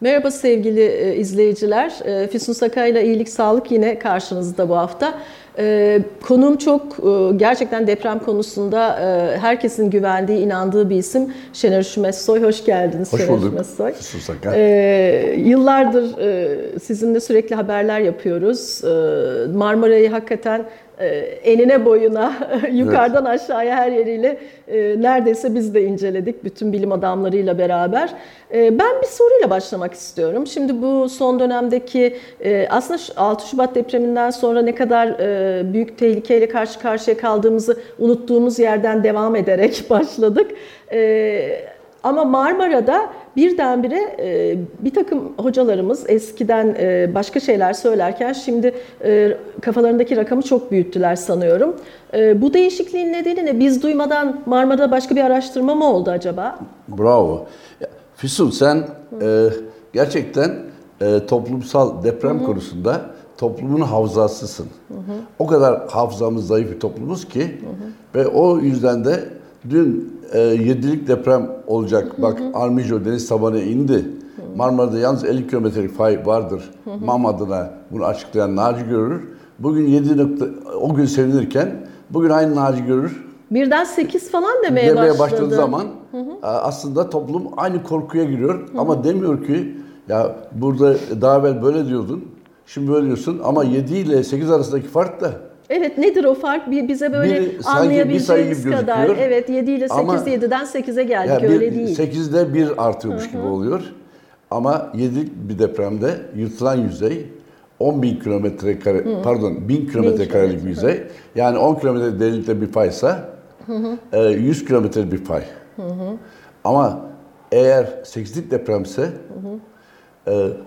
Merhaba sevgili e, izleyiciler. E, Füsun Sakay ile İyilik Sağlık yine karşınızda bu hafta. E, konum çok gerçekten deprem konusunda herkesin güvendiği, inandığı bir isim Şener Üşümezsoy. Hoş geldiniz Hoş Şener bulduk. Üşümezsoy. Füsun Sakay. Yıllardır sizinle sürekli haberler yapıyoruz. Marmara'yı hakikaten enine boyuna, yukarıdan aşağıya her yeriyle e, neredeyse biz de inceledik bütün bilim adamlarıyla beraber. E, ben bir soruyla başlamak istiyorum. Şimdi bu son dönemdeki e, aslında şu 6 Şubat depreminden sonra ne kadar e, büyük tehlikeyle karşı karşıya kaldığımızı unuttuğumuz yerden devam ederek başladık. E, ama Marmara'da birdenbire e, bir takım hocalarımız eskiden e, başka şeyler söylerken şimdi e, kafalarındaki rakamı çok büyüttüler sanıyorum. E, bu değişikliğin nedeni ne? Biz duymadan Marmara'da başka bir araştırma mı oldu acaba? Bravo. Füsun sen e, gerçekten e, toplumsal deprem konusunda toplumun hafızasısın. O kadar hafızamız zayıf bir toplumuz ki ve o yüzden de dün e, yedilik deprem olacak. Bak Armijo deniz tabanı indi. Marmara'da yalnız 50 kilometrelik fay vardır. MAM adına bunu açıklayan Naci görür. Bugün 7 nokta, o gün sevinirken bugün aynı Naci görür. Birden 8 falan demeye, demeye başladı. başladığı zaman aslında toplum aynı korkuya giriyor ama demiyor ki ya burada daha evvel böyle diyordun şimdi böyle diyorsun ama 7 ile 8 arasındaki fark da Evet nedir o fark? Bir bize böyle bir anlayabileceğimiz gibi kadar. gözüküyor. Evet 7 ile 8, Ama- 7'den 8'e geldik ya öyle bir, değil. 8'de 1 artıyormuş gibi oluyor. Ama 7 bir depremde yırtılan yüzey 10 bin kilometre kare, pardon 1000 kilometre karelik bir yüzey. Yani 10 kilometre derinlikte bir paysa e, 100 kilometre bir pay. Ama eğer 8'lik depremse e,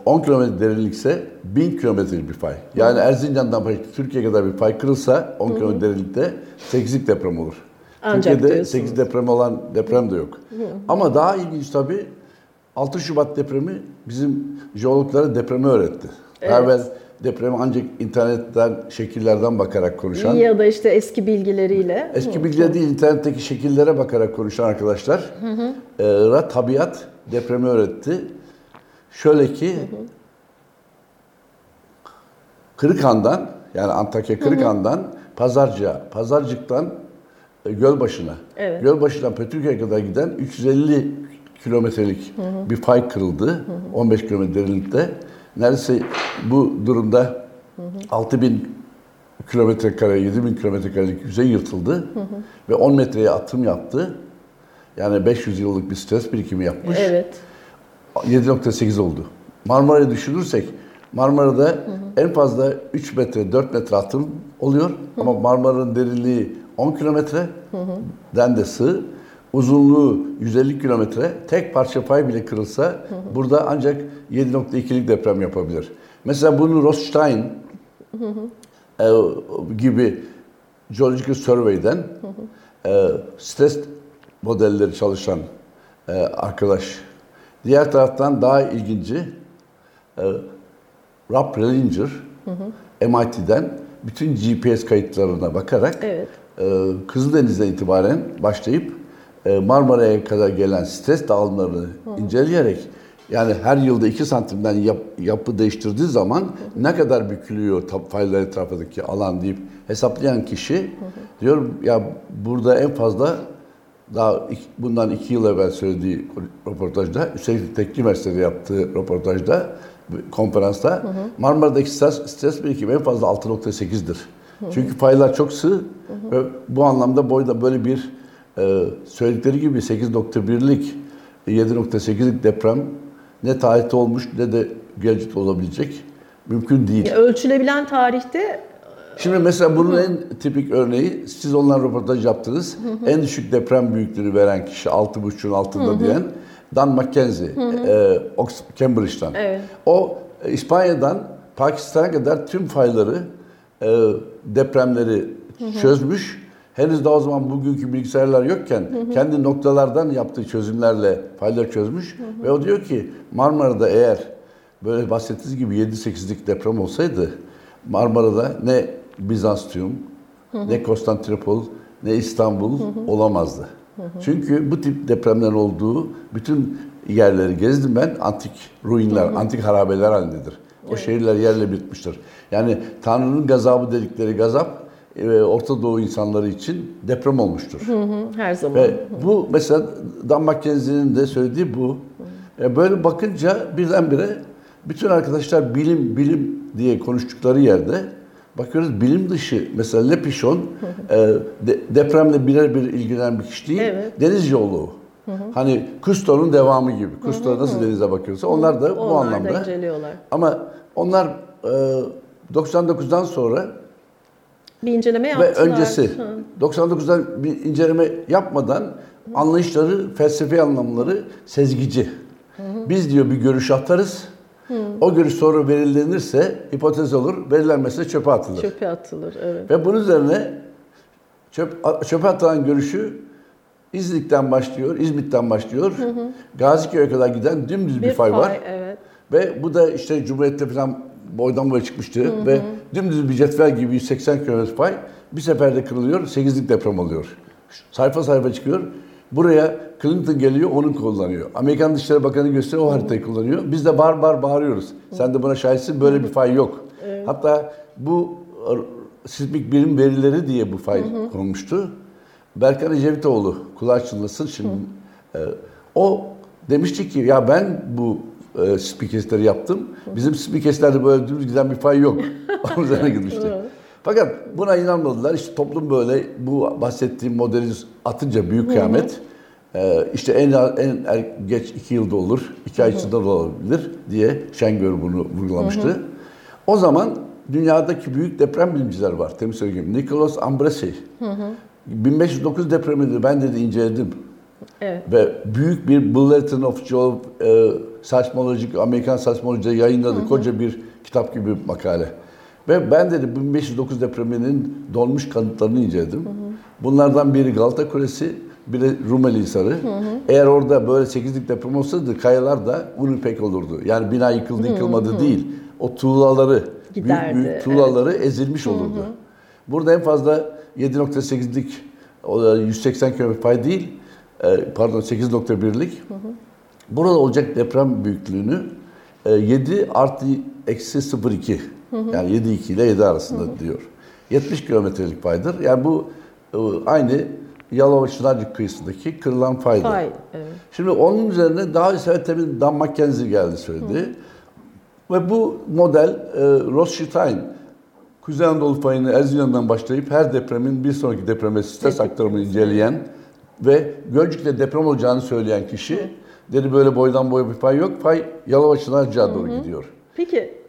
10 kilometre derinlikse 1000 kilometrelik bir pay. Yani Erzincan'dan Türkiye kadar bir pay kırılsa 10 kilometre derinlikte 8'lik deprem olur. Ancak Türkiye'de diyorsunuz. 8 deprem olan deprem de yok. Ama daha ilginç tabii 6 Şubat depremi bizim jeologlara depremi öğretti. Evet. Evvel depremi ancak internetten, şekillerden bakarak konuşan, Ya da işte eski bilgileriyle. eski bilgiler değil internetteki şekillere bakarak konuşan arkadaşlar e, ra tabiat depremi öğretti. Şöyle ki Kırıkhan'dan yani Antakya Kırıkhan'dan Pazarcık'a, Pazarcık'tan e, Gölbaşı'na, Evet. Gölbaşı'dan Petürköy'e kadar giden 350 kilometrelik bir fay kırıldı. 15 kilometre derinlikte. Neredeyse bu durumda 6000 kilometre kare, 7000 kilometre karelik yüzey yırtıldı ve 10 metreye atım yaptı. Yani 500 yıllık bir stres birikimi yapmış. Evet. 7.8 oldu. Marmara'yı düşünürsek Marmara'da en fazla 3 metre 4 metre atım oluyor ama Marmara'nın derinliği 10 kilometre den de sığ. Uzunluğu 150 kilometre. Tek parça pay bile kırılsa burada ancak 7.2'lik deprem yapabilir. Mesela bunu Rothstein e, gibi Geological Survey'den e, stres modelleri çalışan e, arkadaş. Diğer taraftan daha ilginci e, Rob Relinger MIT'den bütün GPS kayıtlarına bakarak Evet. e, Kızıldeniz'den itibaren başlayıp e, Marmara'ya kadar gelen stres dağılımlarını inceleyerek yani her yılda 2 santimden yap- yapı değiştirdiği zaman ne kadar bükülüyor faylar etrafındaki alan deyip hesaplayan kişi diyor ya burada en fazla daha bundan iki yıl evvel söylediği röportajda, üstelik Teknik Üniversitesi'de yaptığı röportajda, konferansta Marmara'daki stres, stres birikimi en fazla 6.8'dir. Çünkü faylar çok sığ ve bu anlamda boyda böyle bir e, söyledikleri gibi 8.1'lik 7.8'lik deprem ne tarihte olmuş ne de gelecekte olabilecek mümkün değil. Ya Ölçülebilen tarihte Şimdi mesela bunun en tipik örneği, siz onunla röportaj yaptınız. En düşük deprem büyüklüğünü veren kişi 6.5'un altında diyen Dan Mackenzie, e, Ox- Cambridge'den. Evet. O e, İspanya'dan Pakistan'a kadar tüm fayları, e, depremleri çözmüş. Henüz daha o zaman bugünkü bilgisayarlar yokken kendi noktalardan yaptığı çözümlerle fayları çözmüş. Ve o diyor ki Marmara'da eğer böyle bahsettiğiniz gibi 7-8'lik deprem olsaydı Marmara'da ne Bizans'tüm, ne Konstantinopol, ne İstanbul olamazdı. Çünkü bu tip depremler olduğu bütün yerleri gezdim ben. Antik ruinler, antik harabeler halindedir. O şehirler yerle bitmiştir. Yani Tanrı'nın gazabı dedikleri gazap e, Orta Doğu insanları için deprem olmuştur. Hı hı, her zaman. Ve bu mesela Dan Mackenzie'nin de söylediği bu. E, Böyle bakınca birdenbire bütün arkadaşlar bilim bilim diye konuştukları yerde bakıyoruz bilim dışı mesela Lepişon e, de- depremle birer bir ilgilenen bir kişi değil. Evet. Deniz jeoloğu. Hani Cousteau'nun devamı gibi. Cousteau nasıl denize bakıyorsa onlar da bu Onlar da anlamda. inceliyorlar. Ama onlar e, 99'dan sonra Bir inceleme ve yaptılar. öncesi Hı. 99'da bir inceleme yapmadan anlayışları, felsefi anlamları sezgici. Biz diyor bir görüş atarız. O görüş sonra belirlenirse hipotez olur, belirlenmezse çöpe atılır. Çöpe atılır. Evet. Ve bunun üzerine çöp, çöpe atılan görüşü İznik'ten başlıyor, İzmit'ten başlıyor. Gaziköy'e kadar giden dümdüz bir, fay, var. Evet. Ve bu da işte Cumhuriyet'te falan boydan boya çıkmıştı ve dümdüz bir cetvel gibi 180 km pay bir seferde kırılıyor, 8'lik deprem oluyor. Sayfa sayfa çıkıyor. Buraya Clinton geliyor, onu kullanıyor. Amerikan Dışişleri Bakanı gösteriyor, o haritayı kullanıyor. Biz de bar bar bağırıyoruz. Sen de buna şahitsin, böyle bir fay yok. Hatta bu e, sismik birim verileri diye bu fay konmuştu. Berkan Ecevitoğlu, kulağı çınlasın şimdi. e, o demişti ki ya ben bu e, spikesleri yaptım. Bizim spikeslerde böyle dümdüz giden bir fay yok. Onun üzerine gitmişti. Fakat buna inanmadılar. İşte toplum böyle bu bahsettiğim modeli atınca büyük kıyamet. e, işte en en er- geç iki yılda olur, iki ay içinde de olabilir diye Şengör bunu vurgulamıştı. O zaman dünyadaki büyük deprem bilimciler var. Temiz söyleyeyim. Nicholas Ambrasi. 1509 depremini ben dedi inceledim. Evet. Ve büyük bir Bulletin of Job e, seismolojik, Amerikan seismolojide yayınladı. Koca bir kitap gibi bir makale. Ve ben dedi 1509 depreminin donmuş kanıtlarını inceledim. Bunlardan biri Galata Kulesi, biri Rumeli Hisarı. Eğer orada böyle 8'lik deprem olsaydı kayalar da unipek olurdu. Yani bina yıkıldı yıkılmadı değil. O tuğlaları, Giderdi, büyük büyük tuğlaları ezilmiş olurdu. Burada en fazla 7.8'lik o da 180 km pay değil, e, pardon 8.1'lik. Burada olacak deprem büyüklüğünü e, 7 artı eksi 0.2 yani 7.2 ile 7 arasında diyor. 70 kilometrelik paydır. Yani bu e, aynı Yalova Çınarcık kıyısındaki kırılan faydır. Fay. Evet. Şimdi onun üzerine daha sonra tabii Dan Mackenzie geldi söyledi. Ve bu model e, Rothschild Kuzey Anadolu fayını Erzincan'dan başlayıp her depremin bir sonraki depreme stres aktarımını inceleyen ve Gölcük'te deprem olacağını söyleyen kişi dedi böyle boydan boya bir fay yok. Fay Yalova Çınarcık'a doğru gidiyor. Peki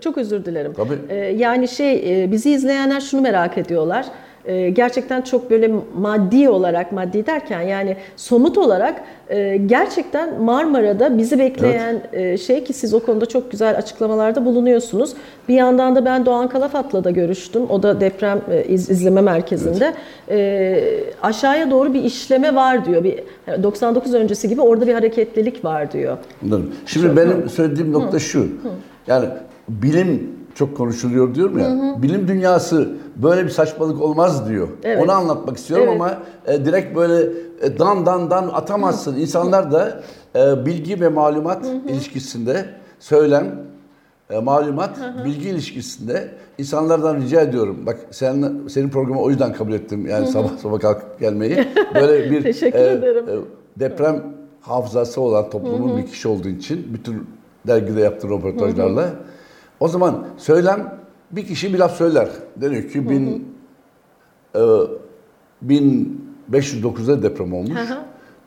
çok özür dilerim. Tabii. Ee, yani şey e, bizi izleyenler şunu merak ediyorlar. Ee, gerçekten çok böyle maddi olarak maddi derken yani somut olarak e, gerçekten Marmara'da bizi bekleyen e, şey ki siz o konuda çok güzel açıklamalarda bulunuyorsunuz. Bir yandan da ben Doğan Kalafat'la da görüştüm. O da deprem iz- izleme merkezinde. E, aşağıya doğru bir işleme var diyor. Bir yani 99 öncesi gibi orada bir hareketlilik var diyor. Anladım. Şimdi benim söylediğim nokta şu. Yani bilim çok konuşuluyor diyorum ya. Bilim dünyası böyle bir saçmalık olmaz diyor. Evet. Onu anlatmak istiyorum Evet. ama e, direkt böyle e, dan dan dan atamazsın. İnsanlar da e, bilgi ve malumat ilişkisinde söylem e, malumat, bilgi ilişkisinde insanlardan rica ediyorum. Bak sen senin programı o yüzden kabul ettim. Yani sabah sabah kalkıp gelmeyi. Böyle bir Teşekkür ederim. e, deprem hafızası olan toplumun bir kişi olduğu için bütün dergide yaptığı röportajlarla. O zaman söylem bir kişi bir laf söyler. Deniyor ki bin, e, 1509'da deprem olmuş. Hı hı.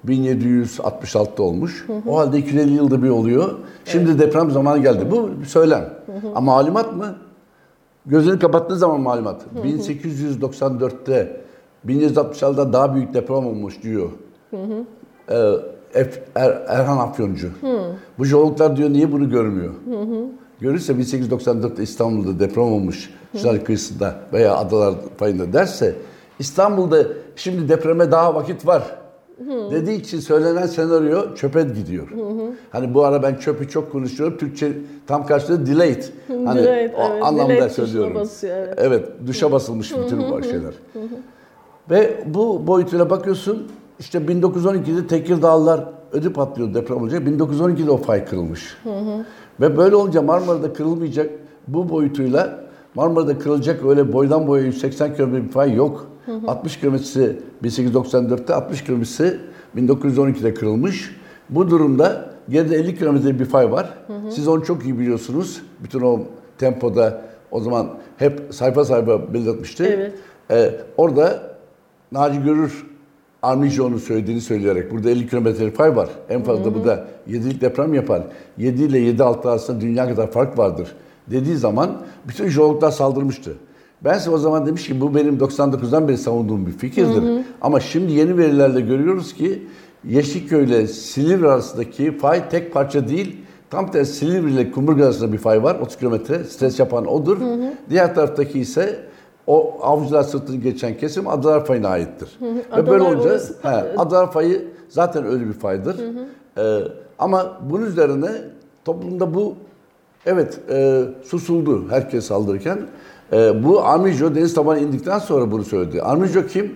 1766'da olmuş. O halde 250 yılda bir oluyor. Şimdi deprem zamanı geldi. Bu bir söylem. Ama malumat mı? Gözünü kapattığı zaman malumat. 1894'te 1766'da daha büyük deprem olmuş diyor. Ee, Ef- Er- Erhan Afyoncu. Bu jeologlar diyor niye bunu görmüyor? Görürse 1894'te İstanbul'da deprem olmuş Şınar kıyısında veya adalar payında derse İstanbul'da şimdi depreme daha vakit var. Dediği için söylenen senaryo çöpe gidiyor. Hani bu ara ben çöpü çok konuşuyorum. Türkçe tam karşılığı delayed. Hani Delayed, o evet. anlamda Delayed söylüyorum. basıyor, evet. Evet, duşa basılmış bütün bu şeyler. Ve bu boyutuyla bakıyorsun işte 1912'de Tekirdağlılar ödü patlıyor deprem olacak. 1912'de o fay kırılmış. Ve böyle olunca Marmara'da kırılmayacak bu boyutuyla Marmara'da kırılacak öyle boydan boya 180 km bir fay yok. 60 kilometresi 1894'te 60 kilometresi 1912'de kırılmış. Bu durumda geride 50 kilometre bir fay var. Siz onu çok iyi biliyorsunuz. Bütün o tempoda o zaman hep sayfa sayfa belirtmişti. Evet. Ee, orada Naci Görür Armijo'nun söylediğini söyleyerek burada 50 kilometre fay var. En fazla bu da 7'lik deprem yapar. 7 ile 7.6 arasında dünya kadar fark vardır dediği zaman bütün jeologlar saldırmıştı. Ben size o zaman demiş ki bu benim 99'dan beri savunduğum bir fikirdir. Ama şimdi yeni verilerle görüyoruz ki Yeşilköy ile Silivri arasındaki fay tek parça değil. Tam tersi Silivri ile Kumburgaz arasında bir fay var. 30 kilometre. Stres yapan odur. Diğer taraftaki ise o avcılar sırtını geçen kesim Adalar Fayı'na aittir. Ve böyle olunca he, Adalar Fayı zaten öyle bir faydır. Ee, ama bunun üzerine toplumda bu evet e, susuldu herkes saldırırken. E, bu Armijo deniz tabanı indikten sonra bunu söyledi. Armijo kim?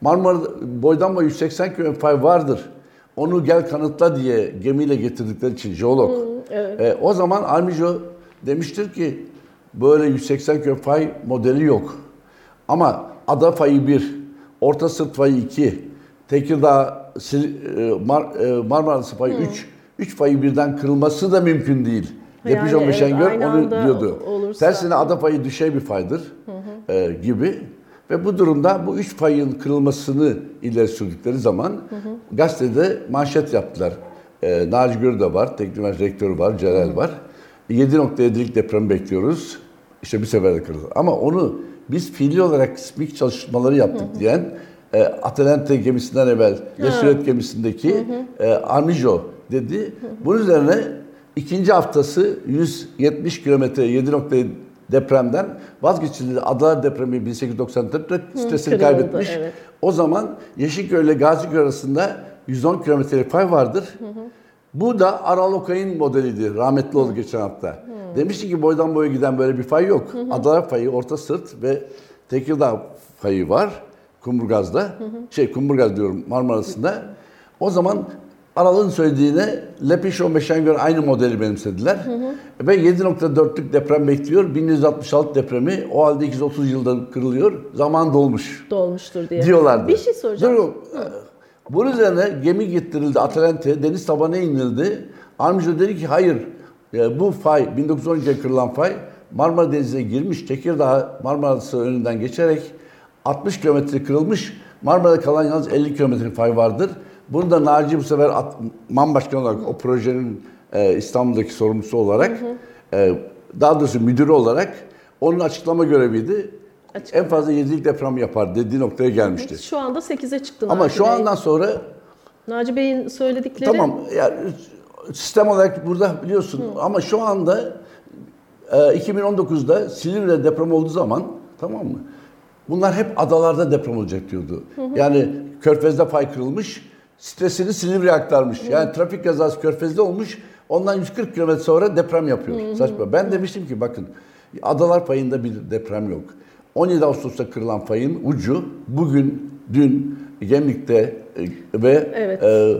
Marmara boydan boya 180 km fay vardır. Onu gel kanıtla diye gemiyle getirdikleri için jeolog. evet. E, o zaman Armijo demiştir ki böyle 180 km fay modeli yok. Ama ada fayı 1, orta sırt fayı 2, Tekirdağ, e, Mar, e, Marmara'sı fayı 3, 3 fayı birden kırılması da mümkün değil. Yani Depijon evet, Beşengör aynı onu diyordu. olursa- Tersine ada fayı düşey bir faydır e, gibi. Ve bu durumda bu üç fayın kırılmasını ileri sürdükleri zaman gazetede manşet yaptılar. E, Naci Gör de var, Teknik Üniversitesi Rektörü var, Celal var. 7.7'lik deprem bekliyoruz. İşte bir seferde kırıldı. Ama onu biz fiili olarak sismik çalışmaları yaptık diyen e, Atalante gemisinden evvel Lesuret gemisindeki e, Armijo dedi. Bunun üzerine ikinci haftası 170 kilometre 7 depremden vazgeçildi. Adalar depremi 1894'te stresini kaybetmiş. evet. O zaman Yeşilköy ile Gaziköy arasında 110 kilometrelik fay vardır. Bu da Aral Okay'ın modeliydi. Rahmetli oldu geçen hafta. Demişti ki boydan boya giden böyle bir fay yok. Adalar fayı, orta sırt ve Tekirdağ fayı var. Kumburgaz'da. Şey Kumburgaz diyorum Marmara'sında. O zaman Aral'ın söylediğine Lepişon Beşengör aynı modeli benimsediler. Ve 7.4'lük deprem bekliyor. 1966 depremi o halde 230 yılda kırılıyor. Zaman dolmuş dolmuştur diye. diyorlardı. Bir şey soracağım. Dur, bunun üzerine gemi getirildi Atalante, deniz tabanına inildi. Armijo dedi ki hayır, e, bu fay, 1912'de kırılan fay Marmara Denizi'ne girmiş, Tekirdağ Marmara'sı önünden geçerek 60 kilometre kırılmış. Marmara'da kalan yalnız 50 kilometre fay vardır. Bunu da Naci bu sefer At- MAN Başkanı olarak, o projenin e, İstanbul'daki sorumlusu olarak, e, daha doğrusu müdürü olarak onun açıklama göreviydi. En fazla 7'lik deprem yapar dediği noktaya gelmişti. Şu anda 8'e çıktı Ama Naci şu Bey. andan sonra Naci Bey'in söyledikleri tamam yani sistem olarak burada biliyorsun ama şu anda e, 2019'da Silivri'de deprem olduğu zaman tamam mı? Bunlar hep adalarda deprem olacak diyordu. Yani Körfez'de fay kırılmış, stresini Silivri'ye aktarmış. Yani trafik kazası Körfez'de olmuş, ondan 140 kilometre sonra deprem yapıyor. Saçma. Ben demiştim ki bakın adalar payında bir deprem yok. 17 Ağustos'ta kırılan fayın ucu bugün, dün Gemlik'te e, ve Evet. e,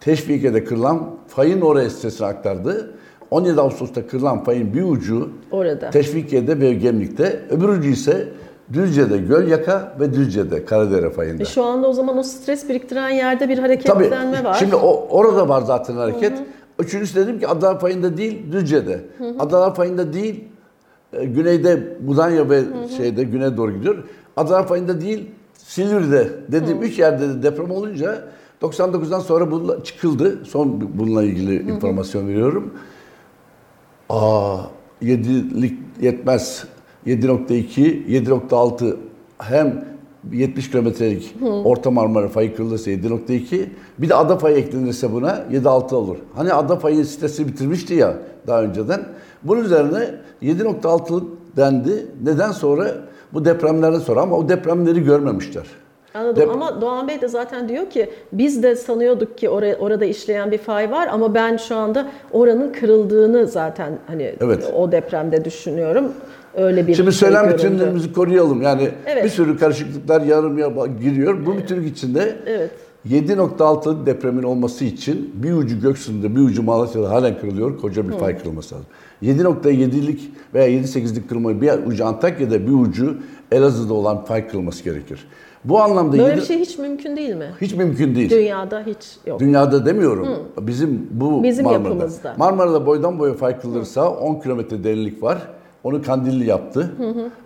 Teşvikiye'de kırılan fayın oraya stresini aktardı. 17 Ağustos'ta kırılan fayın bir ucu orada. Teşvikiye'de ve Gemlik'te, öbür ucu ise Düzce'de Gölyaka ve Düzce'de Karadere fayında. E şu anda o zaman o stres biriktiren yerde bir Tabii. hareketlenme var. Şimdi o, orada var zaten hareket. Üçüncüsü dedim ki Adalar Payı'nda değil, Düzce'de. Adalar Payı'nda değil, güneyde Mudanya ve şeyde güneye doğru gidiyor. Adalar Payı'nda değil, Silivri'de dediğim üç yerde de deprem olunca 99'dan sonra bununla çıkıldı. Son bununla ilgili informasyon veriyorum. Aa 7'lik yetmez. 7.2, 7.6 hem 70 kilometrelik Orta Marmara fayı kırılırsa 7.2 bir de ada fayı eklenirse buna 7.6 olur. Hani ada fayı sitesi bitirmişti ya daha önceden. Bunun üzerine 7.6 dendi. Neden sonra? Bu depremlerden sonra ama o depremleri görmemişler. Anladım Dep- ama Doğan Bey de zaten diyor ki biz de sanıyorduk ki oraya, orada işleyen bir fay var ama ben şu anda oranın kırıldığını zaten hani Evet. o depremde düşünüyorum. Öyle bir Şimdi şey söylem bütünlüğümüzü koruyalım. Yani Evet. bir sürü karışıklıklar yarım giriyor. Bu bütünlük içinde Evet. 7.6 depremin olması için bir ucu Göksu'nda bir ucu Malatya'da halen kırılıyor. Koca bir fay kırılması lazım. 7.7'lik veya 7.8'lik kırılmayı bir ucu Antakya'da bir ucu Elazığ'da olan fay kırılması gerekir. Bu anlamda Böyle yedi- bir şey hiç mümkün değil mi? hiç mümkün değil. Dünyada hiç yok. Dünyada demiyorum. Bizim bu Bizim Marmara'da. yapımızda. Marmara'da boydan boya fay kırılırsa 10 kilometre derinlik var. Onu Kandilli yaptı.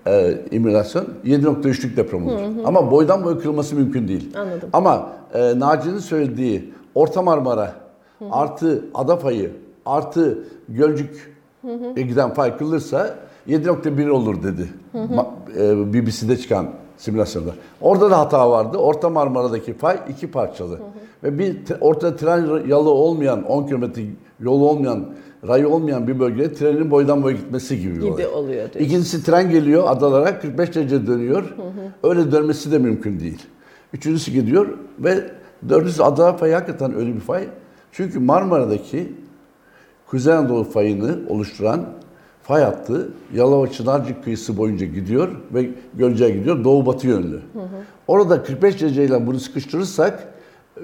Ee, imülasyon 7.3'lük deprem olur. Ama boydan boya kırılması mümkün değil. Anladım. Ama e, Naci'nin söylediği Orta Marmara artı ada fayı artı Gölcük giden fay kırılırsa 7.1 olur dedi. Ma- e, BBC'de çıkan simülasyonda. Orada da hata vardı. Orta Marmara'daki fay iki parçalı. Ve bir ortada tren yolu olmayan, 10 kilometre yolu olmayan, rayı olmayan bir bölgede trenin boydan boya gitmesi gibi Gibi oluyor diyor. İkincisi tren geliyor adalara 45 derece dönüyor. Öyle dönmesi de mümkün değil. Üçüncüsü gidiyor ve dördüncüsü adalar fayı hakikaten öyle bir fay. Çünkü Marmara'daki Kuzey Anadolu fayını oluşturan fay hattı Yalova Çınarcık kıyısı boyunca gidiyor ve Gölce'ye gidiyor doğu batı yönlü. Orada 45 dereceyle bunu sıkıştırırsak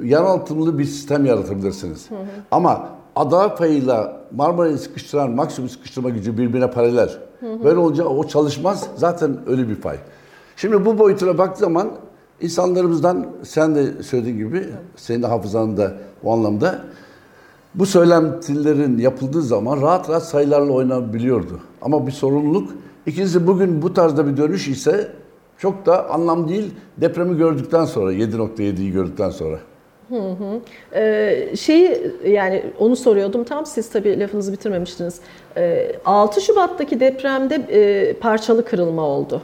yanaltımlı bir sistem yaratabilirsiniz. Ama Adalar fayıyla Marmara'yı sıkıştıran maksimum sıkıştırma gücü birbirine paralel. Böyle olunca o çalışmaz. Zaten öyle bir fay. Şimdi bu boyutuna baktığı zaman insanlarımızdan sen de söylediğin gibi senin de hafızan da o anlamda bu söylentilerin yapıldığı zaman rahat rahat sayılarla oynanabiliyordu. Ama bir sorumluluk. İkincisi bugün bu tarzda bir dönüş ise çok da anlam değil depremi gördükten sonra 7.7'yi gördükten sonra. Ee, şeyi yani onu soruyordum tam siz tabii lafınızı bitirmemiştiniz. Ee, 6 Şubat'taki depremde e, parçalı kırılma oldu.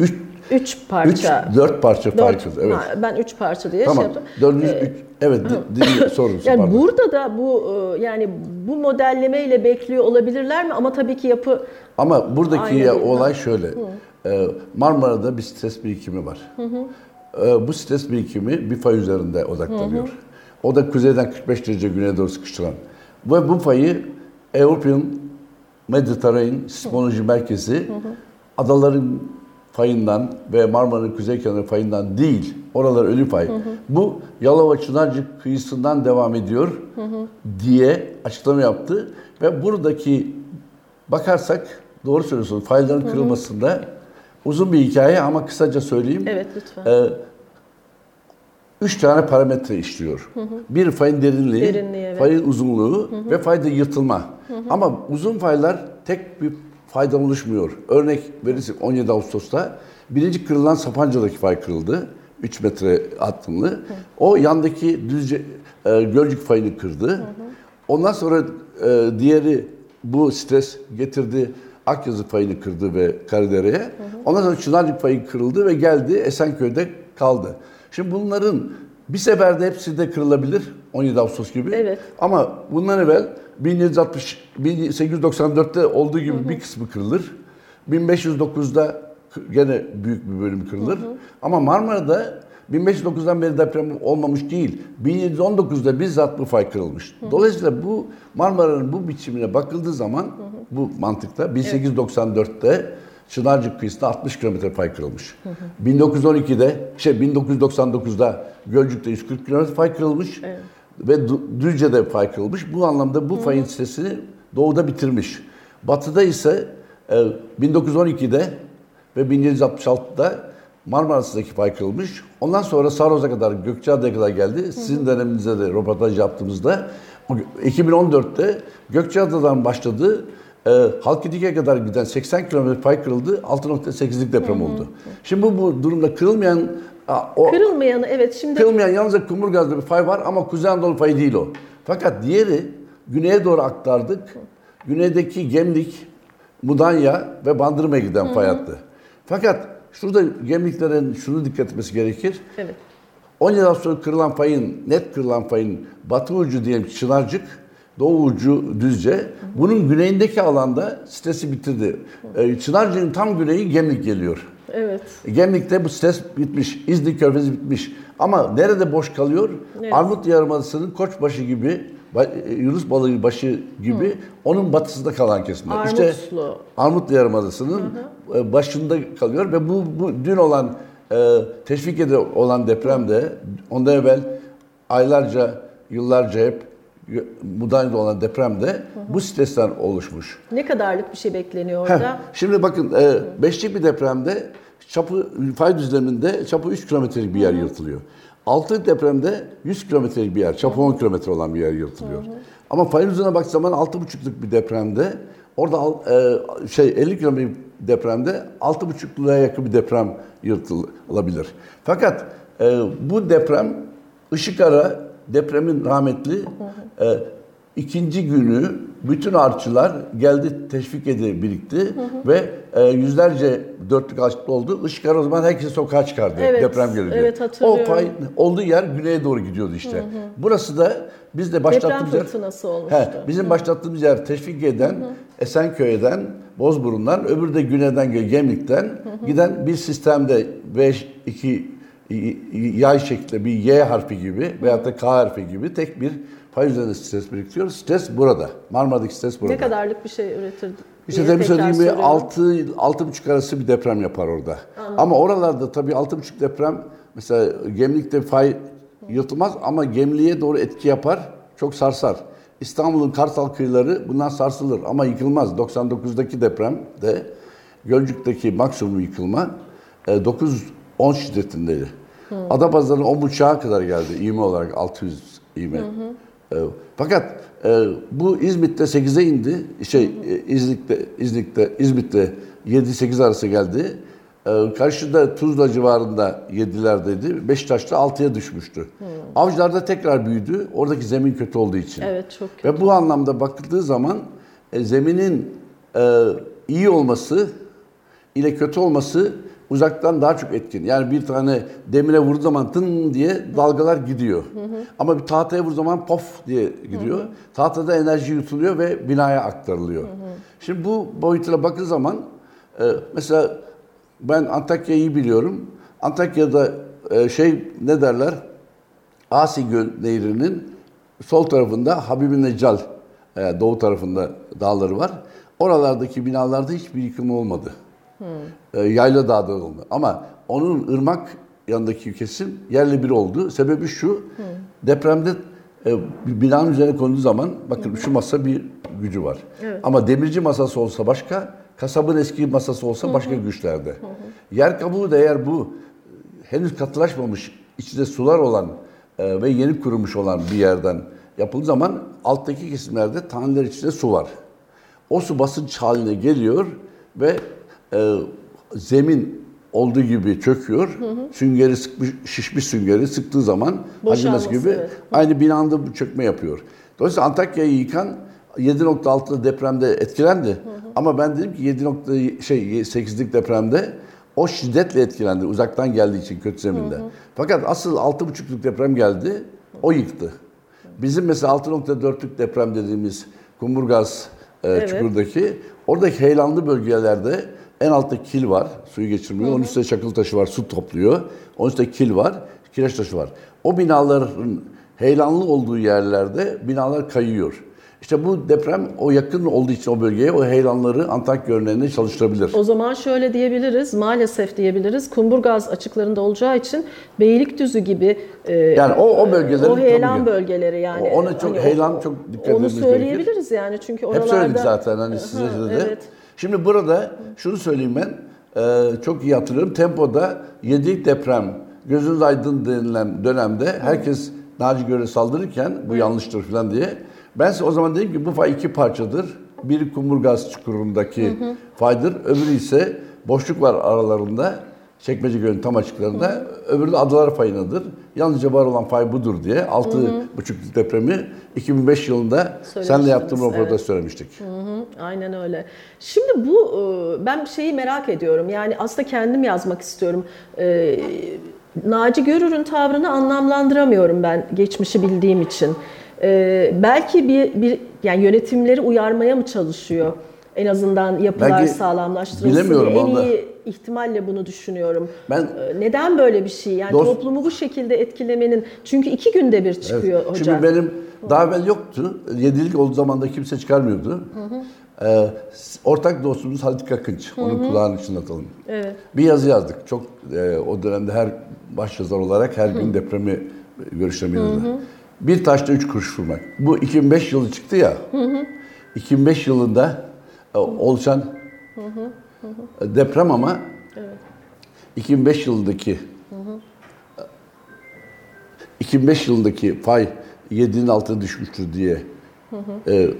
3 3 3 parça. 4 parça farklı. Evet. Ha, ben 3 parça diye Tamam. şey yaptım. Dördüncü Ee, üç, evet di, di, sorun. Yani pardon. burada da bu e, yani bu modellemeyle bekliyor olabilirler mi? Ama tabii ki yapı Ama buradaki ya- olay şöyle. Ee, Marmara'da bir stres birikimi var. Ee, bu stres birikimi bir fay üzerinde odaklanıyor. O da kuzeyden 45 derece güneye doğru sıkıştıran. Ve bu fayı European Mediterranean Sismoloji Merkezi adaların fayından ve Marmara'nın kuzey kenarı fayından değil. Oralar ölü fay. Bu Yalova Çınarcık kıyısından devam ediyor diye açıklama yaptı. Ve buradaki bakarsak doğru söylüyorsun fayların kırılmasında uzun bir hikaye ama kısaca söyleyeyim. evet lütfen. Ee, üç tane parametre işliyor. Bir fayın derinliği, Derinliği, evet. fayın uzunluğu ve fayda yırtılma. Ama uzun faylar tek bir faydan oluşmuyor. Örnek verirsek 17 Ağustos'ta birinci kırılan Sapanca'daki fay kırıldı. 3 metre hattımlı. O yandaki düzce e, Gölcük fayını kırdı. Ondan sonra e, diğeri bu stres getirdi Akyazı fayını kırdı ve Karadere'ye. Ondan sonra Çınarcık fayı kırıldı ve geldi Esenköy'de kaldı. Şimdi bunların bir seferde hepsi de kırılabilir 17 Ağustos gibi. Evet. Ama bundan evvel 1760 1894'te olduğu gibi bir kısmı kırılır. 1509'da k- gene büyük bir bölüm kırılır. Ama Marmara'da 1509'dan beri deprem olmamış değil. 1719'da bizzat bu fay kırılmış. Dolayısıyla bu Marmara'nın bu biçimine bakıldığı zaman bu mantıkta 1894'te Çınarcık kıyısında 60 kilometre fay kırılmış. 1912'de şey 1999'da Gölcük'te 140 kilometre fay kırılmış. Ve Du- Düzce'de fay kırılmış. Bu anlamda bu fayın sitesini doğuda bitirmiş. Batıda ise e, 1912'de ve 1766'da Marmara'daki fay kırılmış. Ondan sonra Saroz'a kadar, Gökçeada'ya kadar geldi. Sizin döneminizde de röportaj yaptığımızda o 2014'te Gökçeada'dan başladı. E, Halkidiki'ye kadar giden 80 kilometre fay kırıldı. 6.8'lik deprem oldu. Şimdi bu, bu durumda kırılmayan a, o Kırılmayanı evet şimdi Kırılmayan yalnızca Kumburgaz'da bir fay var ama Kuzey Anadolu fayı değil o. Fakat diğeri güneye doğru aktardık. Güneydeki Gemlik, Mudanya ve Bandırma'ya giden fay hattı. Fakat şurada Gemliklerin şunu dikkat etmesi gerekir. evet. 17 Ağustos kırılan fayın, net kırılan fayın batı ucu diyelim ki Çınarcık, doğu ucu Düzce. Bunun güneyindeki alanda stresi bitirdi. Ee, Çınarcık'ın tam güneyi Gemlik geliyor. Evet. Gemlik'te bu stres bitmiş, İznik Körfezi bitmiş. Ama nerede boş kalıyor? Evet. Armut Yarımadası'nın Koçbaşı gibi, e, Yunus Balığı başı gibi onun batısında kalan kesimler. İşte Armutlu. Armut Yarımadası'nın e, başında kalıyor ve bu, bu dün olan e, Teşvikiye'de olan depremde ondan evvel aylarca, yıllarca hep Mudanya'da olan depremde bu stresten oluşmuş. Ne kadarlık bir şey bekleniyor Heh, orada? Şimdi bakın e, beşlik bir depremde çapı fay düzleminde çapı 3 kilometrelik bir yer yırtılıyor. Altı depremde 100 kilometrelik bir yer, çapı 10 kilometre olan bir yer yırtılıyor. Ama fay düzlemine baktığı zaman 6,5'luk bir depremde orada e, şey 50 kilometrelik depremde 6,5'luğa yakın bir deprem yırtılabilir. Fakat e, bu deprem ışık ara depremin rahmetli e, ikinci günü bütün artçılar geldi teşvik edildi birikti ve e, yüzlerce dörtlük açıklı oldu. Işık ara o zaman herkes sokağa çıkardı Evet, deprem gelince. evet, hatırlıyorum. O fay olduğu yer güneye doğru gidiyordu işte. Burası da biz de Deprem başlattığımız yer, fırtınası olmuştu. He, bizim başlattığımız yer teşvik eden Esenköy'den, Bozburun'dan, öbürü de güneyden Gemlik'ten giden bir sistemde 5 2 yay şeklinde bir Y harfi gibi veyahut da K harfi gibi tek bir pay üzerinde stres biriktiriyor. Stres burada. Marmara'daki stres burada. Ne kadarlık bir şey üretir? İşte demin söylediğim gibi soruyorum. 6 6,5 arası bir deprem yapar orada. Ama oralarda tabii 6,5 deprem mesela Gemlik'te fay yırtılmaz ama Gemlik'e doğru etki yapar, çok sarsar. İstanbul'un Kartal kıyıları bundan sarsılır ama yıkılmaz. 99'daki depremde Gölcük'teki maksimum yıkılma e, 9-10 şiddetindeydi. Adapazarı'nın 10 buçuğa kadar geldi ivme olarak 600 ivme. E, Fakat e, bu İzmit'te 8'e indi. Şey e, İznik'te İznik'te İzmit'te 7-8 arası geldi. E, Karşıda Tuzla civarında 7'lerdeydi. Beşiktaş'ta 6'ya düşmüştü. Avcılar'da tekrar büyüdü. Oradaki zemin kötü olduğu için. Evet çok kötü. Ve bu anlamda bakıldığı zaman e, zeminin iyi olması ile kötü olması uzaktan daha çok etkin. Yani bir tane demire vurduğu zaman tın diye dalgalar gidiyor. Ama bir tahtaya vurduğu zaman pof diye gidiyor. Tahtada enerji yutuluyor ve binaya aktarılıyor. Şimdi bu boyutuna baktığı zaman e, mesela ben Antakya'yı biliyorum. Antakya'da e, şey ne derler? Asi Nehri'nin sol tarafında Habibi Necal e, doğu tarafında dağları var. Oralardaki binalarda hiçbir yıkım olmadı. E, Yayla Dağ'da oldu. Ama onun ırmak yanındaki kesim yerle bir oldu. Sebebi şu, depremde e, bir binanın üzerine konduğu zaman bakın şu masa bir gücü var. Ama demirci masası olsa başka, kasabın eski masası olsa başka güçlerde. Yer kabuğu da eğer bu henüz katılaşmamış, içinde sular olan e, ve yeni kurumuş olan bir yerden yapıldığı zaman alttaki kesimlerde taneler içinde su var. O su basınç haline geliyor ve e, zemin olduğu gibi çöküyor. Süngeri sıkmış, şişmiş süngeri sıktığı zaman Boşalması, gibi evet. aynı binanda bu çökme yapıyor. Dolayısıyla Antakya'yı yıkan 7.6'da depremde etkilendi. Ama ben dedim ki 7. şey 8'lik depremde o şiddetle etkilendi uzaktan geldiği için kötü zeminde. Fakat asıl 6.5'luk deprem geldi. O yıktı. Bizim mesela 6.4'lük deprem dediğimiz Kumburgaz e, Evet. çukurdaki oradaki heyelanlı bölgelerde en altta kil var, suyu geçirmiyor. Onun üstte çakıl taşı var, su topluyor. Onun üstte kil var, kireç taşı var. O binaların heyelanlı olduğu yerlerde binalar kayıyor. İşte bu deprem o yakın olduğu için o bölgeye o heyelanları Antakya örneğinde çalıştırabilir. O zaman şöyle diyebiliriz, maalesef diyebiliriz. Kumburgaz açıklarında olacağı için Beylikdüzü gibi e, Yani o- o bölgeleri o heyelan tabii bölgeleri yani. O- ona çok- o- heyelan çok dikkat Onu edilmesi söyleyebiliriz yani çünkü Hep oralarda... söyledik zaten hani size de. Evet. Şimdi burada şunu söyleyeyim ben. e, çok iyi hatırlıyorum. Tempo'da 7 deprem gözünüz aydın denilen dönemde herkes Naci Gör'e saldırırken bu yanlıştır falan diye. Ben size o zaman dedim ki bu fay iki parçadır. Biri Kumburgaz çukurundaki faydır. Öbürü ise boşluk var aralarında. Çekmece Gölü'nün tam açıklarında. Öbürü de Adalar Fayı'nadır. Yalnızca var olan fay budur diye 6.5'luk depremi 2005 yılında senle yaptığım raporda evet. söylemiştik. Hı hı, Aynen öyle. Şimdi bu e, ben şeyi merak ediyorum. Yani aslında kendim yazmak istiyorum. E, Naci Görür'ün tavrını anlamlandıramıyorum ben geçmişi bildiğim için. E, belki bir, bir yani yönetimleri uyarmaya mı çalışıyor? En azından yapılar Belki sağlamlaştırılsın bilemiyorum diye. En iyi ihtimalle bunu düşünüyorum. Ben- E, Neden böyle bir şey? Yani Dost- toplumu bu şekilde etkilemenin çünkü iki günde bir çıkıyor Evet. hocam. Şimdi benim daha evvel yoktu. Yedilik olduğu zaman da kimse çıkarmıyordu. Ee, ortak dostumuz Halit Kakınç. Onun kulağını çınlatalım. Evet. Bir yazı yazdık. Çok e, o dönemde her başyazar olarak her gün depremi görüşlerimizde. Bir taşta üç kuruş vurmak. Bu 2005 yılı çıktı ya. 2005 yılında e, oluşan e, deprem ama 2005 yılındaki 2005 yılındaki fay 7'nin altına düşmüştür diye e,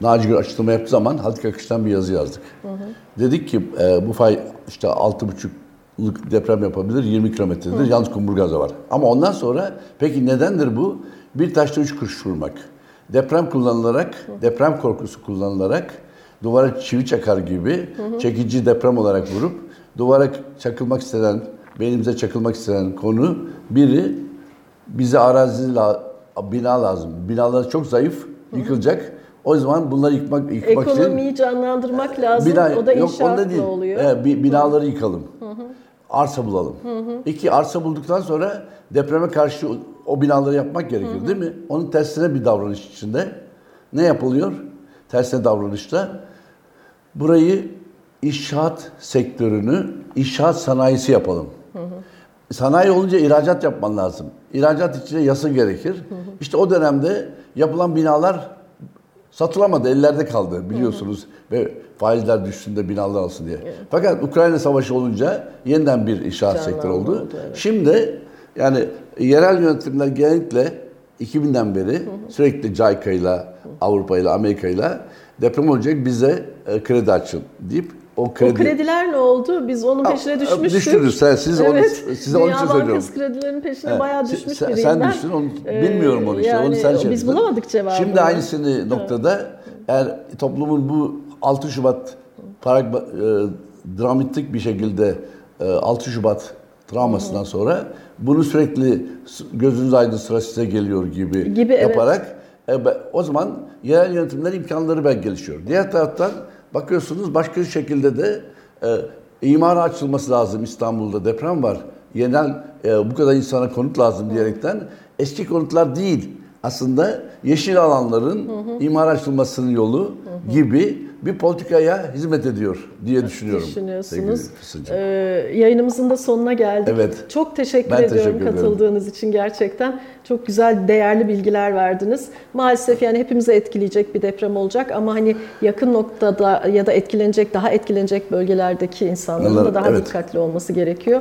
Naci Gül açıklama yaptığı zaman Halit Akış'tan bir yazı yazdık. Dedik ki e, bu fay işte 6,5'lık deprem yapabilir, 20 kilometredir. Yalnız Kumburgaz'a var. Ama ondan sonra peki nedendir bu? Bir taşta üç kuruş vurmak. Deprem kullanılarak, deprem korkusu kullanılarak duvara çivi çakar gibi çekici deprem olarak vurup duvara çakılmak istenen, beynimize çakılmak istenen konu biri bize arazi la, bina lazım. Binalar çok zayıf, yıkılacak. O zaman bunları yıkmak, yıkmak için Ekonomiyi canlandırmak lazım. Bina, o da inşaatla değil. oluyor. Evet, bi- binaları yıkalım. Arsa bulalım. İki arsa bulduktan sonra depreme karşı o- binaları yapmak gerekir değil mi? Onun tersine bir davranış içinde. Ne yapılıyor? Tersine davranışta burayı inşaat sektörünü inşaat sanayisi yapalım. Sanayi olunca ihracat yapman lazım. İhracat için yasa gerekir. İşte o dönemde yapılan binalar satılamadı, ellerde kaldı biliyorsunuz. Ve faizler düştüğünde binalar alsın diye. Fakat Ukrayna Savaşı olunca yeniden bir inşaat sektörü oldu. oldu, evet. Şimdi yani yerel yönetimler genellikle 2000'den beri sürekli JICA ile Avrupa ile Amerika ile deprem olacak bize e, kredi açın deyip o kredi, O krediler ne oldu? Biz onun peşine düşmüştük. düştünüz. Sen- siz onu- evet. size onun için Dünya söylüyorum. Bankası kredilerin peşine Evet. bayağı Sen- düşmüş sen, biriyim sen ben. düştün, onu, Ee, bilmiyorum onu işte. onu sen yani şey Biz yaptın. bulamadık cevabını. Şimdi aynısını noktada eğer toplumun bu 6 Şubat parag, e, dramatik bir şekilde e, 6 Şubat travmasından sonra bunu sürekli gözünüz aydın sıra size geliyor gibi, Gibi, evet. yaparak e, be- o zaman yerel yönetimler imkanları belki gelişiyor. Diğer taraftan bakıyorsunuz başka bir şekilde de e, imara açılması lazım İstanbul'da deprem var. Yeniden e, bu kadar insana konut lazım diyerekten eski konutlar değil aslında yeşil alanların imar açılmasının yolu gibi bir politikaya hizmet ediyor diye düşünüyorum. düşünüyorsunuz. Ee, yayınımızın da sonuna geldik. Evet. Çok teşekkür Ben ediyorum teşekkür ederim. katıldığınız için gerçekten. Çok güzel, değerli bilgiler verdiniz. Maalesef yani hepimizi etkileyecek bir deprem olacak ama hani yakın noktada ya da etkilenecek, daha etkilenecek bölgelerdeki insanların da Onlar- daha evet. dikkatli olması gerekiyor.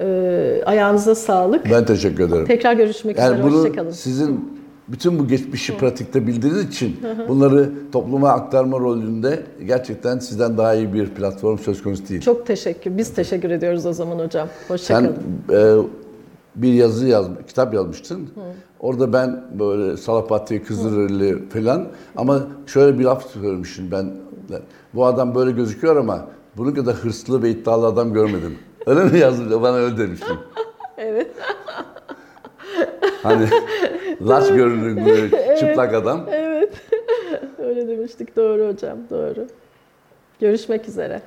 Ee, ayağınıza sağlık. Ben teşekkür ederim. Tekrar görüşmek Yani üzere. bunu Hoşçakalın. sizin bütün bu geçmişi pratikte bildiğiniz için bunları topluma aktarma rolünde gerçekten sizden daha iyi bir platform söz konusu değil. Çok teşekkür. Biz teşekkür ediyoruz o zaman hocam. Hoşçakalın. Sen e, bir yazı yaz, kitap yazmıştın. Orada ben böyle Salapati, Kızılderili falan ama şöyle bir laf söylemişim ben. Bu adam böyle gözüküyor ama bunun kadar hırslı ve iddialı adam görmedim. Öyle mi yazdın? Bana öyle demiştin. Evet. Hani laç görünümlü çıplak adam. Evet. Öyle demiştik. Doğru hocam. Doğru. Görüşmek üzere.